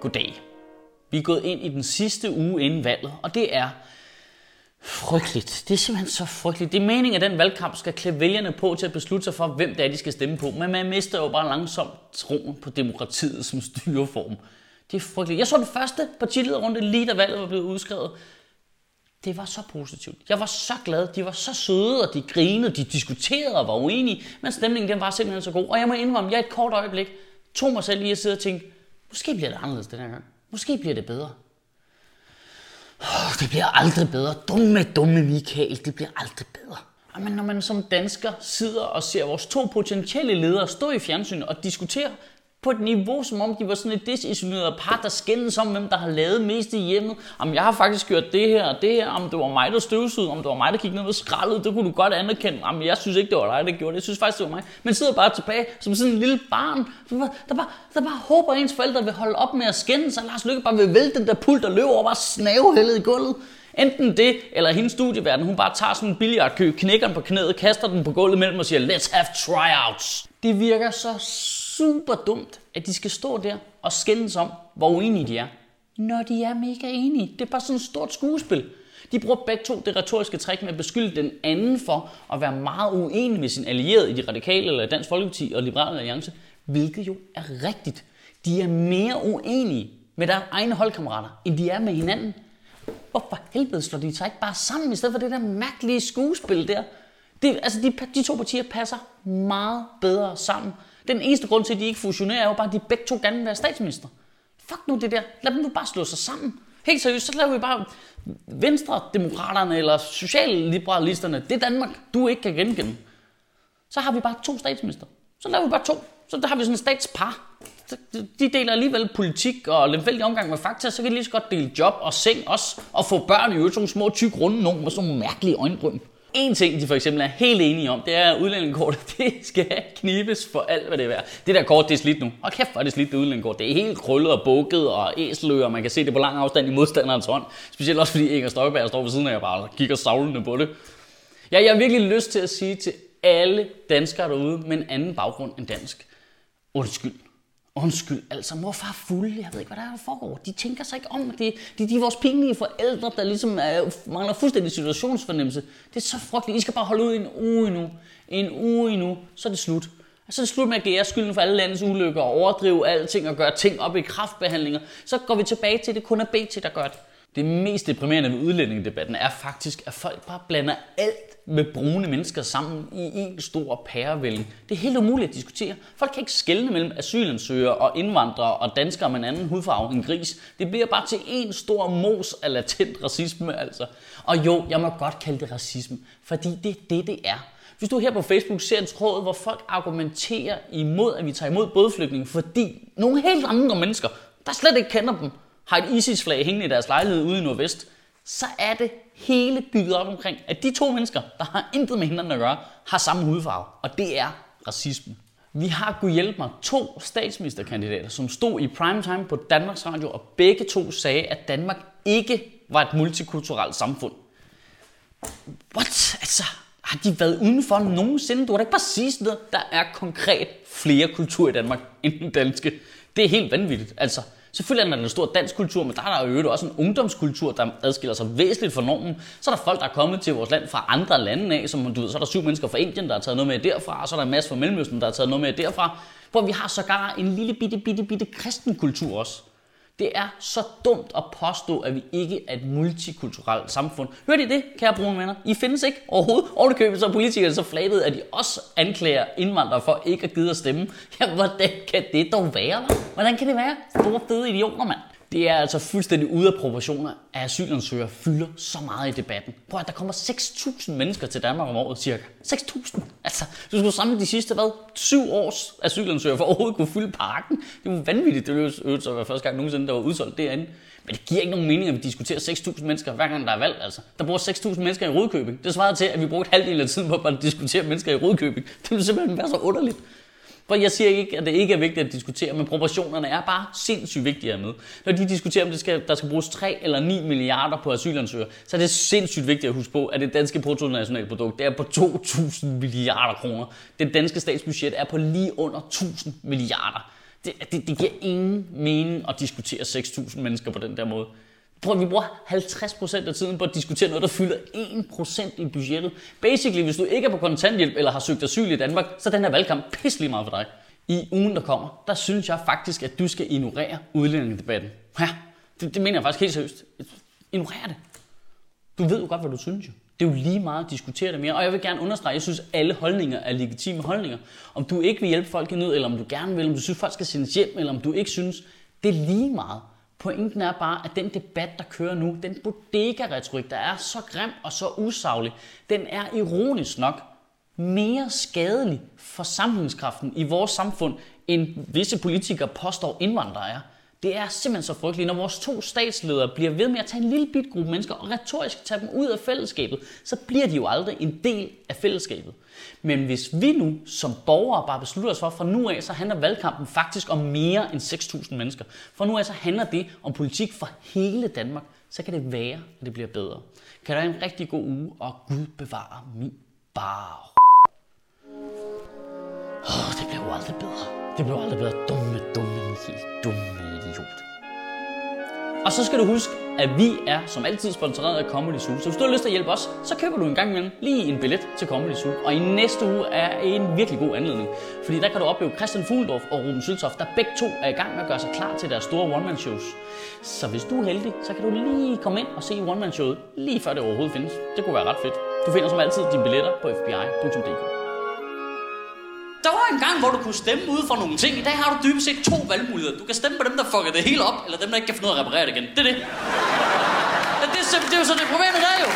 Goddag. Vi er gået ind i den sidste uge inden valget, og det er frygteligt. Det er simpelthen så frygteligt. Det er meningen, at den valgkamp skal klæde vælgerne på til at beslutte sig for, hvem det er, de skal stemme på. Men man mister jo bare langsomt troen på demokratiet som styreform. Det er frygteligt. Jeg så den første partilederrunde lige da valget var blevet udskrevet. Det var så positivt. Jeg var så glad. De var så søde, og de grinede, de diskuterede og var uenige. Men stemningen den var simpelthen så god. Og jeg må indrømme, jeg et kort øjeblik tog mig selv lige at sidde og tænke, måske bliver det anderledes den her gang. Måske bliver det bedre. Oh, det bliver aldrig bedre. Dumme, dumme Michael, det bliver aldrig bedre. Men når man som dansker sidder og ser vores to potentielle ledere stå i fjernsynet og diskutere på et niveau, som om de var sådan et desisoleret par, der skændes om, hvem der har lavet mest i hjemmet. Om jeg har faktisk gjort det her og det her, om det var mig, der støvsugede, om det var mig, der kiggede ned og skraldede, det kunne du godt anerkende. Om jeg synes ikke, det var dig, der gjorde det. Jeg synes faktisk, det var mig. Men sidder bare tilbage som sådan en lille barn, der bare, der bare, der bare håber, at ens forældre vil holde op med at skændes, og Lars Lykke bare vil vælte den der pult og løbe over bare snavehældet i gulvet. Enten det, eller hendes studieverden, hun bare tager sådan en billiardkø, knækker den på knæet, kaster den på gulvet mellem og siger, let's have tryouts. Det virker så super dumt, at de skal stå der og skændes om, hvor uenige de er. Når de er mega enige. Det er bare sådan et stort skuespil. De bruger begge to det retoriske træk med at beskylde den anden for at være meget uenig med sin allierede i de radikale eller Dansk Folkeparti og Liberale Alliance, hvilket jo er rigtigt. De er mere uenige med deres egne holdkammerater, end de er med hinanden. Hvorfor helvede slår de sig ikke bare sammen, i stedet for det der mærkelige skuespil der? Det, altså de, de to partier passer meget bedre sammen. Den eneste grund til, at de ikke fusionerer, er jo bare, at de begge to gerne vil være statsminister. Fuck nu det der. Lad dem nu bare slå sig sammen. Helt seriøst, så laver vi bare Venstre-demokraterne eller socialliberalisterne. Det er Danmark, du ikke kan genkende. Så har vi bare to statsminister. Så laver vi bare to. Så der har vi sådan en statspar. De deler alligevel politik og lemfældig omgang med fakta, så kan de lige så godt dele job og seng også, og få børn i øvrigt, sådan små tyk runde nogen med sådan nogle mærkelige øjenbryn. En ting, de for eksempel er helt enige om, det er, at udlændingekortet det skal knibes for alt, hvad det er værd. Det der kort, det er slidt nu. Og kæft, hvor er det slidt, det udlændingekort. Det er helt krøllet og bukket og æseløer. Man kan se det på lang afstand i modstanderens hånd. Specielt også fordi Inger Støjberg står ved siden af og bare kigger savlende på det. Ja, jeg har virkelig lyst til at sige til alle danskere derude med en anden baggrund end dansk. Undskyld. Undskyld, altså morfar er fuld, jeg ved ikke, hvad der, er, der foregår. De tænker sig ikke om, det, de, de er vores pinlige forældre, der ligesom er, mangler fuldstændig situationsfornemmelse. Det er så frygteligt, I skal bare holde ud en uge endnu. En uge endnu, så er det slut. Så er det slut med at give jer skylden for alle landets ulykker og overdrive alting og gøre ting op i kraftbehandlinger. Så går vi tilbage til, at det kun er BT, der gør det. Det mest deprimerende ved udlændingedebatten er faktisk, at folk bare blander alt med brune mennesker sammen i en stor pærevælling. Det er helt umuligt at diskutere. Folk kan ikke skelne mellem asylansøgere og indvandrere og danskere med en anden hudfarve end gris. Det bliver bare til en stor mos af latent racisme, altså. Og jo, jeg må godt kalde det racisme, fordi det er det, det er. Hvis du her på Facebook ser en tråd, hvor folk argumenterer imod, at vi tager imod bådflygtninge, fordi nogle helt andre mennesker, der slet ikke kender dem, har et ISIS-flag hængende i deres lejlighed ude i Nordvest, så er det hele bygget op omkring, at de to mennesker, der har intet med hinanden at gøre, har samme hudfarve. Og det er racisme. Vi har kunne hjælpe mig to statsministerkandidater, som stod i primetime på Danmarks Radio, og begge to sagde, at Danmark ikke var et multikulturelt samfund. What? Altså, har de været udenfor nogensinde? Du har da ikke bare sige sådan noget. Der er konkret flere kulturer i Danmark end den danske. Det er helt vanvittigt. Altså, Selvfølgelig er der en stor dansk kultur, men der er der jo også en ungdomskultur, der adskiller sig væsentligt fra normen. Så er der folk, der er kommet til vores land fra andre lande af, som du ved, så er der syv mennesker fra Indien, der har taget noget med derfra, og så er der en masse fra Mellemøsten, der har taget noget med derfra. Hvor vi har sågar en lille bitte, bitte, bitte kristen kultur også. Det er så dumt at påstå, at vi ikke er et multikulturelt samfund. Hørte I det, kære brune venner? I findes ikke overhovedet. Og det køber så politikere så flabet, at de også anklager indvandrere for ikke at gide at stemme. Ja, hvordan kan det dog være? Hva? Hvordan kan det være? Store fede idioter, mand. Det er altså fuldstændig ude af proportioner, at asylansøgere fylder så meget i debatten. Prøv at der kommer 6.000 mennesker til Danmark om året, cirka. 6.000! Altså, du skulle samle de sidste, hvad, syv års asylansøgere for at overhovedet kunne fylde parken. Det er jo vanvittigt. Det er jo være første gang nogensinde, der var udsolgt derinde. Men det giver ikke nogen mening, at vi diskuterer 6.000 mennesker, hver gang der er valg. Altså. Der bor 6.000 mennesker i Rødkøbing. Det svarer til, at vi brugte halvdelen af tiden på at diskutere mennesker i Rødkøbing. Det vil simpelthen være så underligt. For jeg siger ikke, at det ikke er vigtigt at diskutere, men proportionerne er bare sindssygt vigtige at med. Når de diskuterer, om det skal, der skal bruges 3 eller 9 milliarder på asylansøgere, så er det sindssygt vigtigt at huske på, at det danske bruttonationalprodukt det er på 2.000 milliarder kroner. Det danske statsbudget er på lige under 1.000 milliarder. Det, det, det giver ingen mening at diskutere 6.000 mennesker på den der måde. Prøv, vi bruger 50% af tiden på at diskutere noget, der fylder 1% i budgettet. Basically, hvis du ikke er på kontanthjælp eller har søgt asyl i Danmark, så er den her valgkamp pisselig meget for dig. I ugen, der kommer, der synes jeg faktisk, at du skal ignorere udlændingedebatten. Ja, det, det mener jeg faktisk helt seriøst. Ignorer det. Du ved jo godt, hvad du synes jo. Det er jo lige meget at diskutere det mere. Og jeg vil gerne understrege, at jeg synes, at alle holdninger er legitime holdninger. Om du ikke vil hjælpe folk i nød, eller om du gerne vil, om du synes, folk skal sendes hjem, eller om du ikke synes, det er lige meget. Pointen er bare, at den debat, der kører nu, den bodega-retorik, der er så grim og så usaglig, den er ironisk nok mere skadelig for sammenhængskraften i vores samfund, end visse politikere påstår indvandrere er. Det er simpelthen så frygteligt, når vores to statsledere bliver ved med at tage en lille bit gruppe mennesker og retorisk tage dem ud af fællesskabet, så bliver de jo aldrig en del af fællesskabet. Men hvis vi nu som borgere bare beslutter os for, fra nu af så handler valgkampen faktisk om mere end 6.000 mennesker. For nu af så handler det om politik for hele Danmark. Så kan det være, at det bliver bedre. Kan du have en rigtig god uge, og Gud bevare min bar. Oh, det bliver jo aldrig bedre. Det bliver aldrig bedre. Dumme, dumme Michael. Dumme idiot. Og så skal du huske, at vi er som altid sponsoreret af Comedy Zoo. Så hvis du har lyst til at hjælpe os, så køber du en gang imellem lige en billet til Comedy Zoo. Og i næste uge er en virkelig god anledning. Fordi der kan du opleve Christian Fuglendorf og Ruben Søltoft, der begge to er i gang med at gøre sig klar til deres store one-man-shows. Så hvis du er heldig, så kan du lige komme ind og se one-man-showet, lige før det overhovedet findes. Det kunne være ret fedt. Du finder som altid dine billetter på fbi.dk. Der var en gang, hvor du kunne stemme ud for nogle ting. I dag har du dybest set to valgmuligheder. Du kan stemme på dem, der fucker det hele op, eller dem, der ikke kan finde ud af at reparere det igen. Det er det. Det, er, det er jo så det problemet der jo.